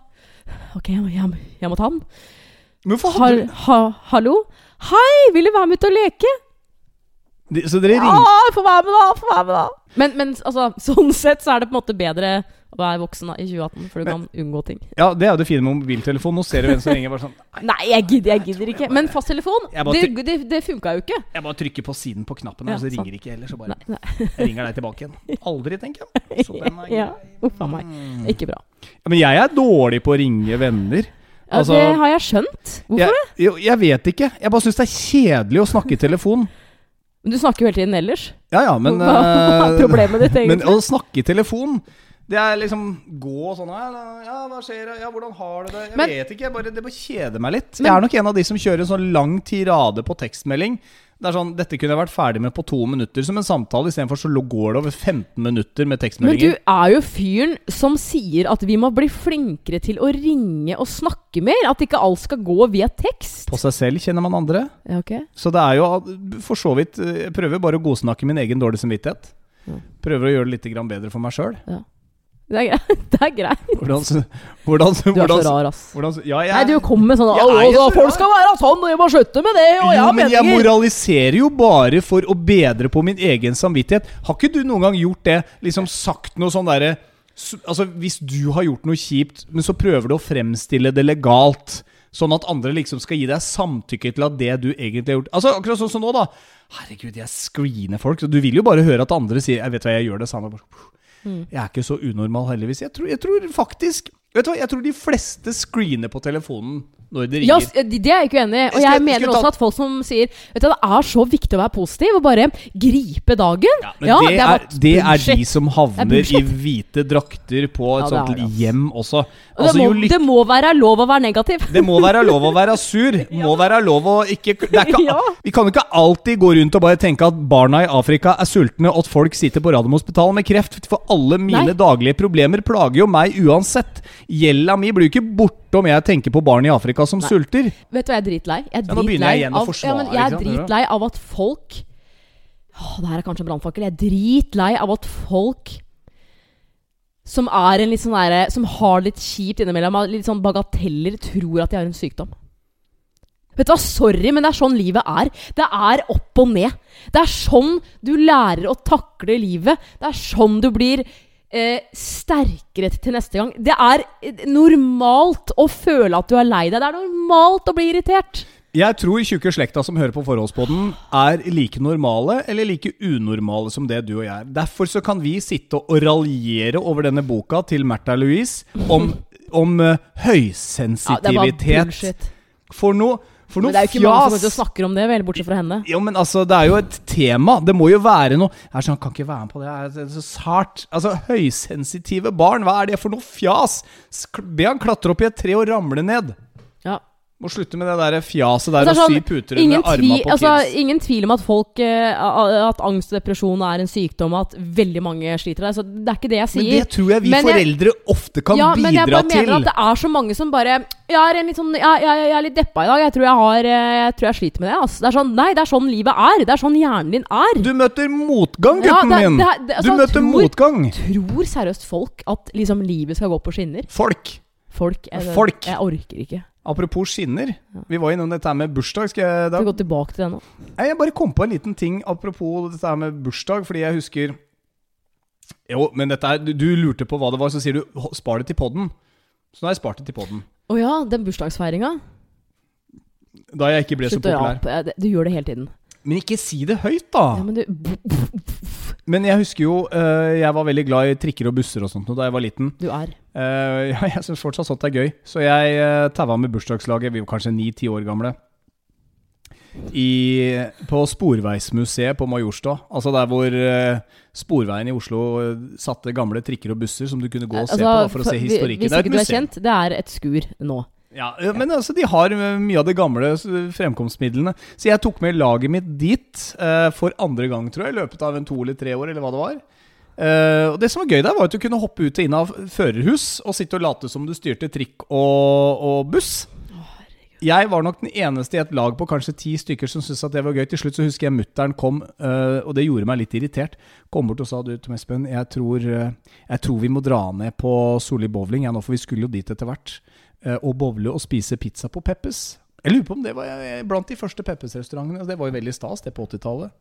Ok, jeg jeg må, jeg må ta den. Men hadde ha, hallo? Hei, vil du være med ut og leke? De, Så dere ringer Ja, få være med, da! Få være med, da! Men, men altså, sånn sett så er det på en måte bedre å være voksen da, i 2018, for du kan unngå ting. Ja, det er jo det fine med mobiltelefon. Nå ser du hvem som ringer. Bare sånn Nei, jeg gidder, jeg gidder ikke. Men fasttelefon, det, det, det funka jo ikke. Jeg bare trykker på siden på knappen, Ja, og så ringer ikke heller. Så bare Nei, nei. jeg ringer deg tilbake igjen. Aldri, tenker jeg. Så den er Ja, grei. uff a meg. Mm. Ikke bra. Ja, Men jeg er dårlig på å ringe venner. Ja, Altså, det har jeg skjønt. Hvorfor det? Jeg, jo, jeg vet ikke. Jeg bare syns det er kjedelig å snakke i telefon. Men du snakker jo hele tiden ellers. Ja ja, men Hva er eh, problemet ditt, Men å snakke i telefon det er liksom gå sånn her Ja, hva skjer? Ja, hvordan har du det? Jeg Men- vet ikke. Jeg bare, det bare kjeder meg litt. Men- jeg er nok en av de som kjører en sånn lang tirade på tekstmelding. Det er sånn, Dette kunne jeg vært ferdig med på to minutter som en samtale. Istedenfor så går det over 15 minutter med Men du er jo fyren som sier at vi må bli flinkere til å ringe og snakke mer. At ikke alt skal gå via tekst. På seg selv kjenner man andre. Ja, ok. Så det er jo for så vidt eh, Jeg prøver bare å godsnakke min egen dårlige samvittighet. Prøver å gjøre det litt bedre for meg sjøl. Det er greit. Det er greit. Hvordan, hvordan, Du er så rar, ass. Ja, jeg Nei, du kommer med sånn Jeg «Å, er så Folk skal være sånn, og jeg må slutte med det, og jeg Jo, har men jeg moraliserer jo bare for å bedre på min egen samvittighet. Har ikke du noen gang gjort det? Liksom sagt noe sånn derre Altså, hvis du har gjort noe kjipt, men så prøver du å fremstille det legalt, sånn at andre liksom skal gi deg samtykke til at det du egentlig har gjort Altså, akkurat sånn som nå, da. Herregud, jeg screener folk. Så du vil jo bare høre at andre sier 'Jeg vet hva, jeg gjør det samme'. Mm. Jeg er ikke så unormal, heldigvis. Jeg tror, jeg tror faktisk Vet du hva, jeg tror de fleste screener på telefonen når det ringer. Ja, det er jeg ikke uenig i. Og Jeg mener også at folk som sier Vet du, Det er så viktig å være positiv og bare gripe dagen. Ja, men Ja, det, er, det er de som havner er i hvite drakter på et Ja, sånt er hjem også. Altså, det, må, lyk- det må være lov å være negativ. det må være lov å være sur. Må være lov å ikke, ikke. Vi kan jo ikke alltid gå rundt og bare tenke at barna i Afrika er sultne, og at folk sitter på Radiumhospitalet med kreft. For alle mine Nei. daglige problemer plager jo meg uansett. Gjelda mi blir jo ikke borte om jeg tenker på barn i Afrika som sulter. Vet du hva jeg er dritlei? Jeg er Ja, nå begynner jeg igjen å av, forsvare, ja, men jeg er dritlei av at folk Åh, Det her er kanskje en brannfakkel. Jeg er dritlei av at folk som er en litt sånn der, Som har det litt kjipt innimellom, litt sånn bagateller, tror at de har en sykdom. Vet du hva, Sorry, men det er sånn livet er. Det er opp og ned. Det er sånn du lærer å takle livet. Det er sånn du blir eh, sterkere til neste gang. Det er eh, normalt å føle at du er lei deg. Det er normalt å bli irritert. Jeg tror tjukke slekta som hører på Forholdspodden, er like normale eller like unormale som det du og jeg er. Derfor så kan vi sitte og raljere over denne boka til Märtha Louise om, om eh, Ja, det var høysensitivitet. bullshit. for noe, for Men noe det er jo ikke mange som går og snakker om det, vel, bortsett fra henne. Jo, men altså, det er jo et tema. Det må jo være noe Jeg sånn, kan ikke være med på det. Det er så sært. Altså, høysensitive barn, hva er det for noe fjas? Be han klatre opp i et tre og ramle ned. Ja. Må slutte med det der fjaset der Altså, og sånn, sy puter under tvil, på altså, kids. ingen tvil om at folk eh, At angst og depresjon er en sykdom, og at veldig mange sliter det. Så det er ikke det jeg sier. Men det tror jeg vi Men jeg- foreldre ofte kan ja, men jeg bidra bare mener til. at det er så mange som bare Jeg er, litt sånn, jeg, jeg, jeg er litt deppa i dag. Jeg tror jeg, har, eh, jeg, tror jeg sliter med det. Altså. det er sånn, nei, det er sånn livet er. Det er sånn hjernen din er. Du møter motgang, Ja, gutten det- min! det- det- altså, du møter tror- motgang. Tror seriøst folk at liksom livet skal gå på skinner? Folk. Folk. Jeg, Folk. jeg orker ikke. Apropos skinner. Vi var innom dette her med bursdag. Skal jeg, da, Skal vi gå tilbake til det nå? Nei, jeg bare kom på en liten ting apropos dette her med bursdag, fordi jeg husker Jo, men dette er Du, lurte på hva det var, så sier du 'spar det til podden'. Så nå har jeg spart det til podden. Å ja, den bursdagsfeiringa. Da jeg ikke ble så Slutt å populær. rape. Du gjør det hele tiden. Men ikke si det høyt, da! Ja, men du Men jeg husker jo eh, Jeg var veldig glad i trikker og busser og sånt da jeg var liten. Du er. Eh, ja, jeg syns fortsatt sånt er gøy. Så jeg uh, taua med bursdagslaget, vi var kanskje ni-ti år gamle. I, på Sporveismuseet på Majorstua. Altså der hvor uh, Sporveien i Oslo eh, satte gamle trikker og busser som du kunne gå og se på da, for å se historikken. Hvis Det ikke du er kjent, det er et skur nå. Ja, ja, men altså, de har eh, mye av de gamle fremkomstmidlene. Så jeg tok med laget mitt dit uh, for andre gang, tror jeg, i løpet av en to eller tre år, eller hva det var. Uh, og det som var gøy der, var at du kunne hoppe ut og inn av førerhus og sitte og late som du styrte trikk og, og buss. Jeg var nok den eneste i et lag på kanskje ti stykker som syntes at det var gøy. Til slutt så husker jeg mutter'n kom, eh, og det gjorde meg litt irritert. Kom bort og sa du, Tom Espen, jeg tror, eh, jeg tror vi må dra ned på Solli bowling, ja, nå, for vi skulle jo dit etter hvert. Eh, og bowle og spise pizza på Peppes. Jeg lurer på om det var eh, blant de første Peppes-restaurantene. Det var jo veldig stas, det på 80-tallet.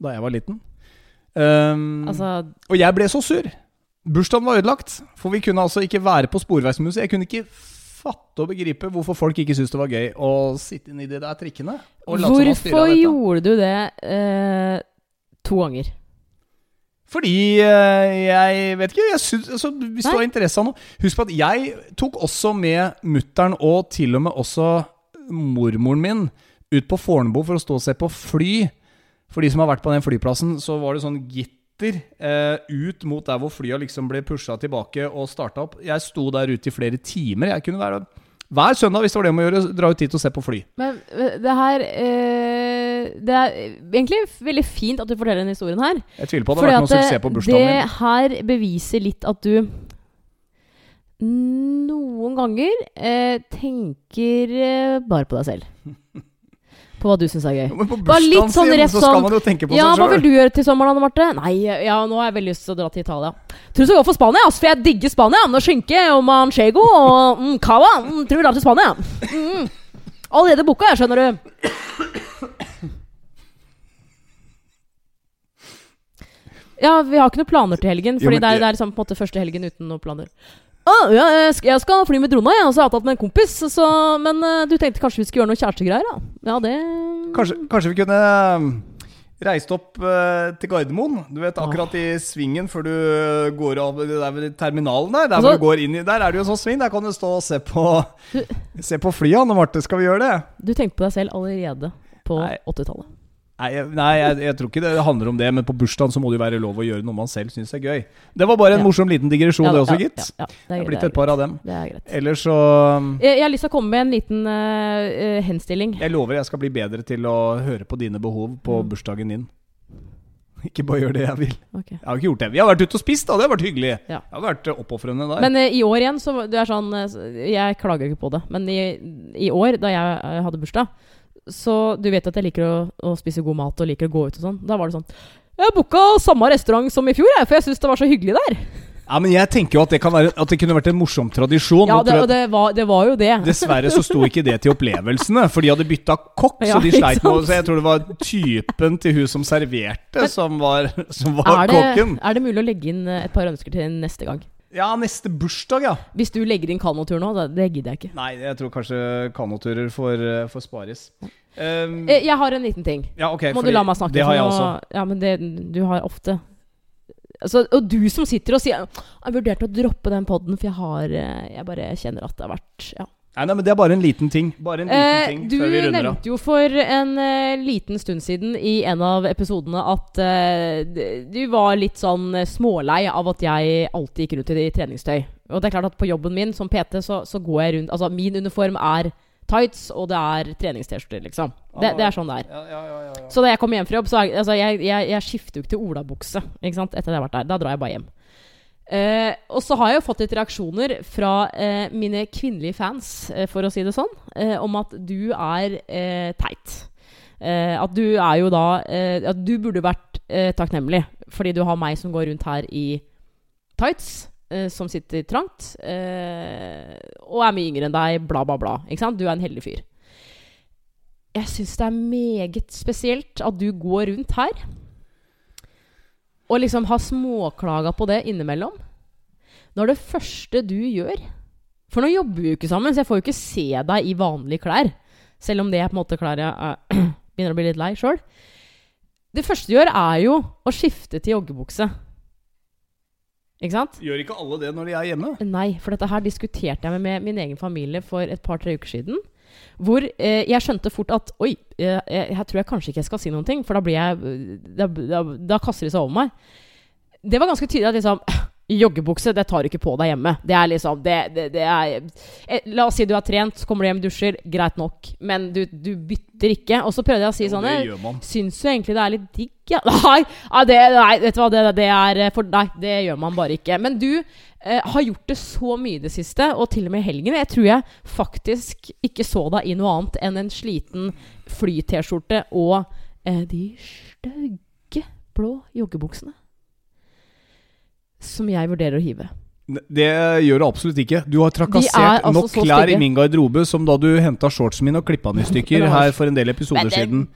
Da jeg var liten. Um, Altså, og jeg ble så sur. Bursdagen var ødelagt. For vi kunne altså ikke være på Sporveismuseet. Jeg kunne ikke fatte og begripe hvorfor folk ikke syntes det var gøy å sitte inni i de der trikkene. hvorfor gjorde du det eh, to ganger? Fordi eh, jeg vet ikke jeg synes, altså, Hvis Nei. du har interesse av noe Husk på at jeg tok også med mutter'n og til og med også mormoren min ut på Fornebu for å stå og se på fly. For de som har vært på den flyplassen, så var det sånn gitter eh, ut mot der hvor flya liksom ble pusha tilbake og starta opp. Jeg sto der ute i flere timer. Jeg kunne være hver søndag hvis det var det om å gjøre, dra ut dit og se på fly. Men eh, det her eh, Det er egentlig veldig fint at du forteller denne historien her. Jeg tviler på at det har vært noen suksess på bursdagen det min. her beviser litt at du noen ganger eh, tenker eh, bare på deg selv. På hva du syns er gøy. Men på bursdagen sånn sin så skal sånn, man jo tenke på Ja, seg hva vil du gjøre til sommeren, Anne Marte? Nei, ja, nå har jeg veldig lyst til å dra til Italia. Tror du skal gå for Spania, ass, for jeg digger Spania. Med skinke og manchego og mm, cava. Mm, tror vi drar til Spania. Mm. Allerede booka, jeg, skjønner du. Ja, vi har ikke noen planer til helgen, Jo, Fordi men det, er, det- er liksom på en måte første helgen uten noen planer. Å, ja, jeg skal, jeg skal fly med drona, jeg, og så har jeg tatt med en kompis. Så, men eh, du tenkte kanskje vi skulle gjøre noe kjærestegreier? da? Ja, det Kanskje, kanskje vi kunne um, reist opp uh, til Gardermoen. Du vet akkurat i svingen før du eh, går av det der ved terminalen der. Der, Altså- hvor du går inn i, der er det jo en sånn sving. Der kan du stå og se på, se på flya. Nå, Marte, skal vi gjøre det? Du tenkte på deg selv allerede på 80-tallet. Nei, jeg, nei jeg, jeg tror ikke det handler om det, men på bursdagen så må det jo være lov å gjøre noe man selv syns er gøy. Det var bare en Ja. morsom liten digresjon, det også, gitt. Ja, ja, Det det, er blitt et par av dem. det er greit. Ellers så um, Jeg, jeg har lyst til å komme med en liten eh, henstilling. Jeg lover jeg skal bli bedre til å høre på dine behov på Mm. bursdagen din. Ikke bare gjør det jeg vil. Okay. Jeg har ikke gjort det. Vi har vært ute og spist, da. Det har vært hyggelig. Ja. Jeg har vært eh, oppofrende der. Men uh, i år igjen, så du er sånn Jeg klager ikke på det, men i, i år, da jeg uh, hadde bursdag Så du vet at jeg liker å, å spise god mat og liker å gå ut og sånn. Da var det sånn Jeg booka samme restaurant som i fjor, jeg, for jeg syns det var så hyggelig der. ja, men jeg tenker jo at det, kan være, at det kunne vært en morsom tradisjon. Ja, det, det var, det var jo det. Dessverre så sto ikke det til opplevelsene, for de hadde bytta kokk. Ja, så de sleit med? Så jeg tror det var typen til hun som serverte, som var, som var Er det, kokken. er det mulig å legge inn eh, et par ønsker til neste gang? Ja, neste bursdag, ja. Hvis du legger inn kanotur nå, det, det gidder jeg ikke. Nei, jeg tror kanskje kanoturer får, eh, får spares. Um, Jeg har en liten ting. ja, okay, Må du la meg snakke? Det har jeg også. Ja, men det, du har ofte altså, Og du som sitter og sier Jeg vurderte å droppe den poden, for jeg har eh, Jeg bare kjenner at det har vært ja. Nei, nei, men det er bare en liten ting. Bare en liten Eh, ting du nevnte jo for en uh, liten stund siden i en av episodene at uh, du var litt sånn smålei av at jeg alltid gikk rundt i treningstøy. Og det er klart at på jobben min som PT, så, så går jeg rundt Altså, min uniform er tights, og det er treningst-T-skjorter, liksom. Det, det er sånn det er. Ja, ja, ja, ja, ja. Så da jeg kommer hjem fra jobb, så er, altså, jeg, jeg, jeg skifter jo ikke til olabukse ikke sant? etter jeg har vært der. Da drar jeg bare hjem. Eh, og så har jeg jo fått litt reaksjoner fra eh, mine kvinnelige fans, eh, for å si det sånn, eh, om at du er eh, teit. Eh, at du er jo da At du burde vært takknemlig fordi du har meg som går rundt her i tights, som sitter trangt, eh, og er mye yngre enn deg, bla, bla, bla. Ikke sant? Du er en heldig fyr. Jeg syns det er meget spesielt at du går rundt her og liksom har småklaga på det innimellom. Når det første du gjør For nå jobber vi jo ikke sammen, så jeg får jo ikke se deg i vanlige klær. Selv om det er på en måte klær jeg eh, begynner å bli litt lei sjøl. Det første du gjør, er jo å skifte til joggebukse. Ikke sant? Gjør ikke alle det når de er hjemme? Nei, for dette her diskuterte jeg med, med min egen familie for et par-tre uker siden. Hvor eh, jeg skjønte fort at Oi, eh, jeg, jeg tror jeg kanskje ikke jeg skal si noen ting, for da blir jeg Da, da, da kaster de seg over meg. Det var ganske tydelig at liksom Joggebukse det tar du ikke på deg hjemme. Det er liksom det, det, det er eh, La oss si du har trent, så kommer du hjem, dusjer. Greit nok. Men du, du bytter ikke. Og så prøvde jeg å si Jo, sånn. Syns du egentlig det er litt digg? Ja. Nei, det, nei, vet du hva, det, det er eh, for Nei, det gjør man bare ikke. Men du eh, har gjort det så mye i det siste, og til og med i helgen. Jeg tror jeg faktisk ikke så deg i noe annet enn en sliten fly-T-skjorte og eh, de stygge blå joggebuksene. Som jeg vurderer å hive. Det gjør du absolutt ikke. Du har trakassert er altså nok klær i min garderobe som da du henta shortsen min og klippa den i stykker her for en del episoder siden.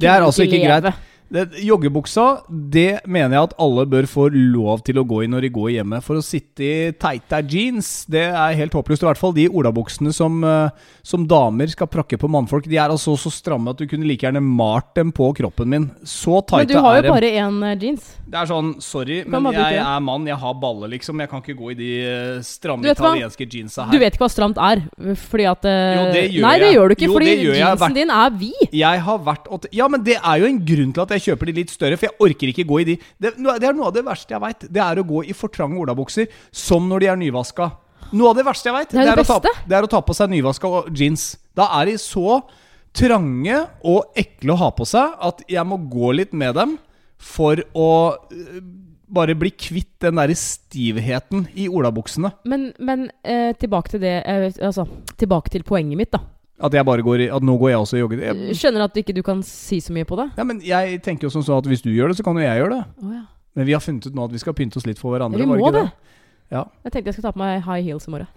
Det er altså ikke greit. Joggebuksa, det mener jeg at alle bør få lov til å gå i når de går hjemme. For å sitte i teite jeans, det er helt håpløst. I hvert fall de olabuksene som, eh, som damer skal prakke på mannfolk. De er altså så stramme at du kunne like gjerne malt dem på kroppen min. Så Men du har er jo bare én jeans. Det er sånn, sorry, men jeg er mann, jeg har baller, liksom. Jeg kan ikke gå i de eh, stramme italienske jeansa her. Du vet ikke hva stramt er? Fordi at eh, Jo, det gjør Nei, det gjør du ikke, Jo, fordi jeg. jeansen din er vid. Jeg har vært Ja, men det er jo en grunn til at jeg kjøper de litt større, for jeg orker ikke gå i de Det, det er noe av det verste jeg veit. Det er å gå i for trange olabukser som når de er nyvaska. Noe av det verste jeg veit, Det det ta, det er å ta på seg nyvaska jeans. Da er de så trange og ekle å ha på seg at jeg må gå litt med dem for å øh, bare bli kvitt den derre stivheten i olabuksene. Men, men eh, tilbake til det eh, Altså, tilbake til poenget mitt, da. At jeg bare går i At nå går jeg også og jogger. Jeg, Skjønner at ikke du kan si så mye på det. ja, men jeg tenker jo som så at hvis du gjør det, så kan jo jeg gjøre det. Oh, ja. Men vi har funnet ut nå at vi skal pynte oss litt for hverandre. Vi må det. det. Ja. Jeg tenkte jeg skal ta på meg high heels i morgen.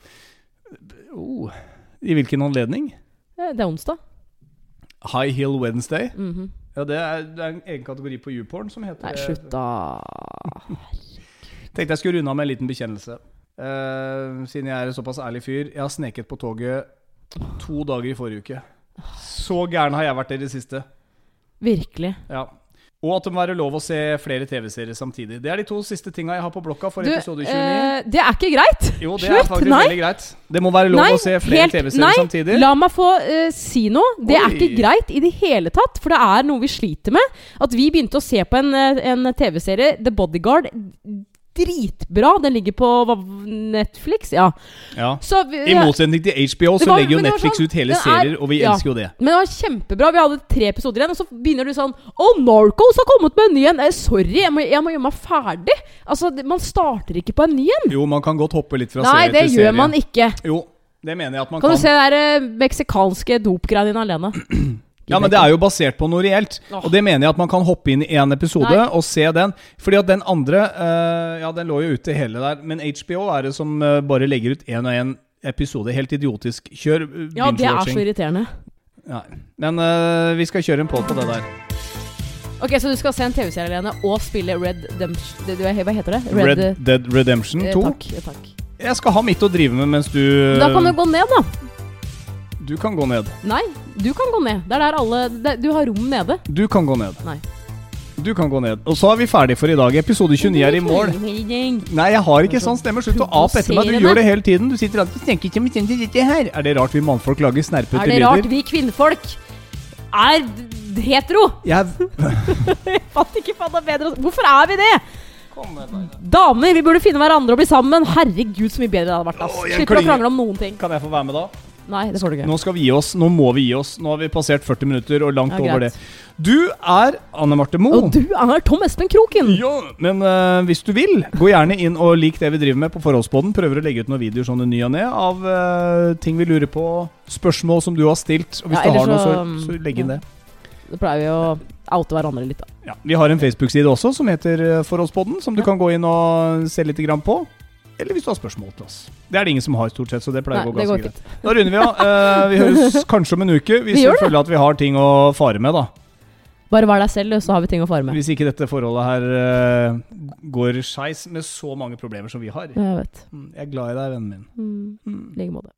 Oh. I hvilken anledning? Eh, Det er onsdag. High Heel Wednesday. Mhm. Ja, det er, det er en egen kategori på YouPorn som heter Nei, slutt, da. Tenkte jeg skulle runde av med en liten bekjennelse. Uh, siden jeg er en såpass ærlig fyr. Jeg har sneket på toget to dager i forrige uke. Så gæren har jeg vært i det siste. Virkelig. Ja. Og at det må være lov å se flere TV-serier samtidig. Det er de to siste tinga jeg har på blokka for Du, episode 29. eh, det er ikke greit. jo, det er faktisk nei. veldig greit. Det må være lov Nei, å se flere TV-serier samtidig. nei. La meg få uh, si noe. Det er ikke greit i det hele tatt. For det er noe vi sliter med. At vi begynte å se på en, eh, en TV-serie, The Bodyguard. Dritbra. Den ligger på Netflix. Ja. Ja. Så vi, I motsetning til HBO så var- legger jo det Netflix sånn- ut hele den er- serier, og vi ja. elsker jo det. Men det var kjempebra. Vi hadde tre episoder igjen, og så begynner du sånn Å, Narcos har kommet med en ny en! Eh, sorry, jeg må, jeg må gjøre meg ferdig. Altså, Man starter ikke på en ny en. Jo, man kan godt hoppe litt fra Nei, serie det til serie. gjør man ikke. Jo, det mener jeg at man Kan kan. du se det der eh, meksikanske dopgreiene dine alene? Ja, men det er jo basert på noe reelt. Og det mener jeg at man kan hoppe inn i én episode Nei. og se den. Fordi at den andre uh, Ja, den lå jo ute hele der. Men HBO er det som uh, bare legger ut én og én episode. Helt idiotisk. Kjør uh, Ja, det er så irriterende. Nei. Men vi skal kjøre en poll på det der. Ok, Så du skal se en TV-serie alene og spille Red Redemption Hva heter det? Red, Red Dead Redemption eh, 2. Takk. takk. Jeg skal ha mitt å drive med mens du Da kan du gå ned, da. Du kan gå ned. Nei, du kan gå ned. Det er der alle det, Du har rom nede. Du kan gå ned. Nei. Du kan gå ned. Og så er vi ferdig for i dag. Episode 29 er i mål. Nei, jeg har ikke sånn stemme. Slutt å ape etter meg. Du gjør det hele tiden. Du sitter alltid og tenker ikke om dette her. Er det rart vi mannfolk lager snerpete Er det rart vi kvinnfolk er hetero? Jeg Jeg fatter ikke faen bedre Hvorfor er vi det? Damer, vi burde finne hverandre og bli sammen. Herregud, så mye bedre det hadde vært. Slutt å krangle om noen ting. Kan jeg få være med da? Nei, det får du ikke. Nå skal vi gi oss. Nå må vi gi oss. Nå har vi passert 40 minutter og langt Ja, over det. Du er Anne Marte Moe. Og du er Tom Espen Kroken. Ja, men uh, hvis du vil, gå gjerne inn og lik det vi driver med på Forholdsboden. Prøver å legge ut noen videoer sånn i ny og ne av uh, ting vi lurer på, spørsmål som du har stilt. Og hvis Ja, du har noe, så, så- legg inn det. Da pleier vi å oute hverandre litt, da. Ja, vi har en Facebook-side også som heter Forholdsboden, Forholdspodden, som du kan gå inn og se litt grann på. Eller hvis du har spørsmål til oss. Det er det ingen som har, stort sett, så det pleier Nei, å gå ganske greit. Da runder vi av. Uh, vi høres kanskje om en uke, hvis Vi føler at vi har ting å fare med, da. Bare vær deg selv, så har vi ting å fare med. Hvis ikke dette forholdet her uh, går skeis med så mange problemer som vi har. Jeg vet. Mm, Jeg er glad i deg, vennen min. Mm, Mm. I like måte.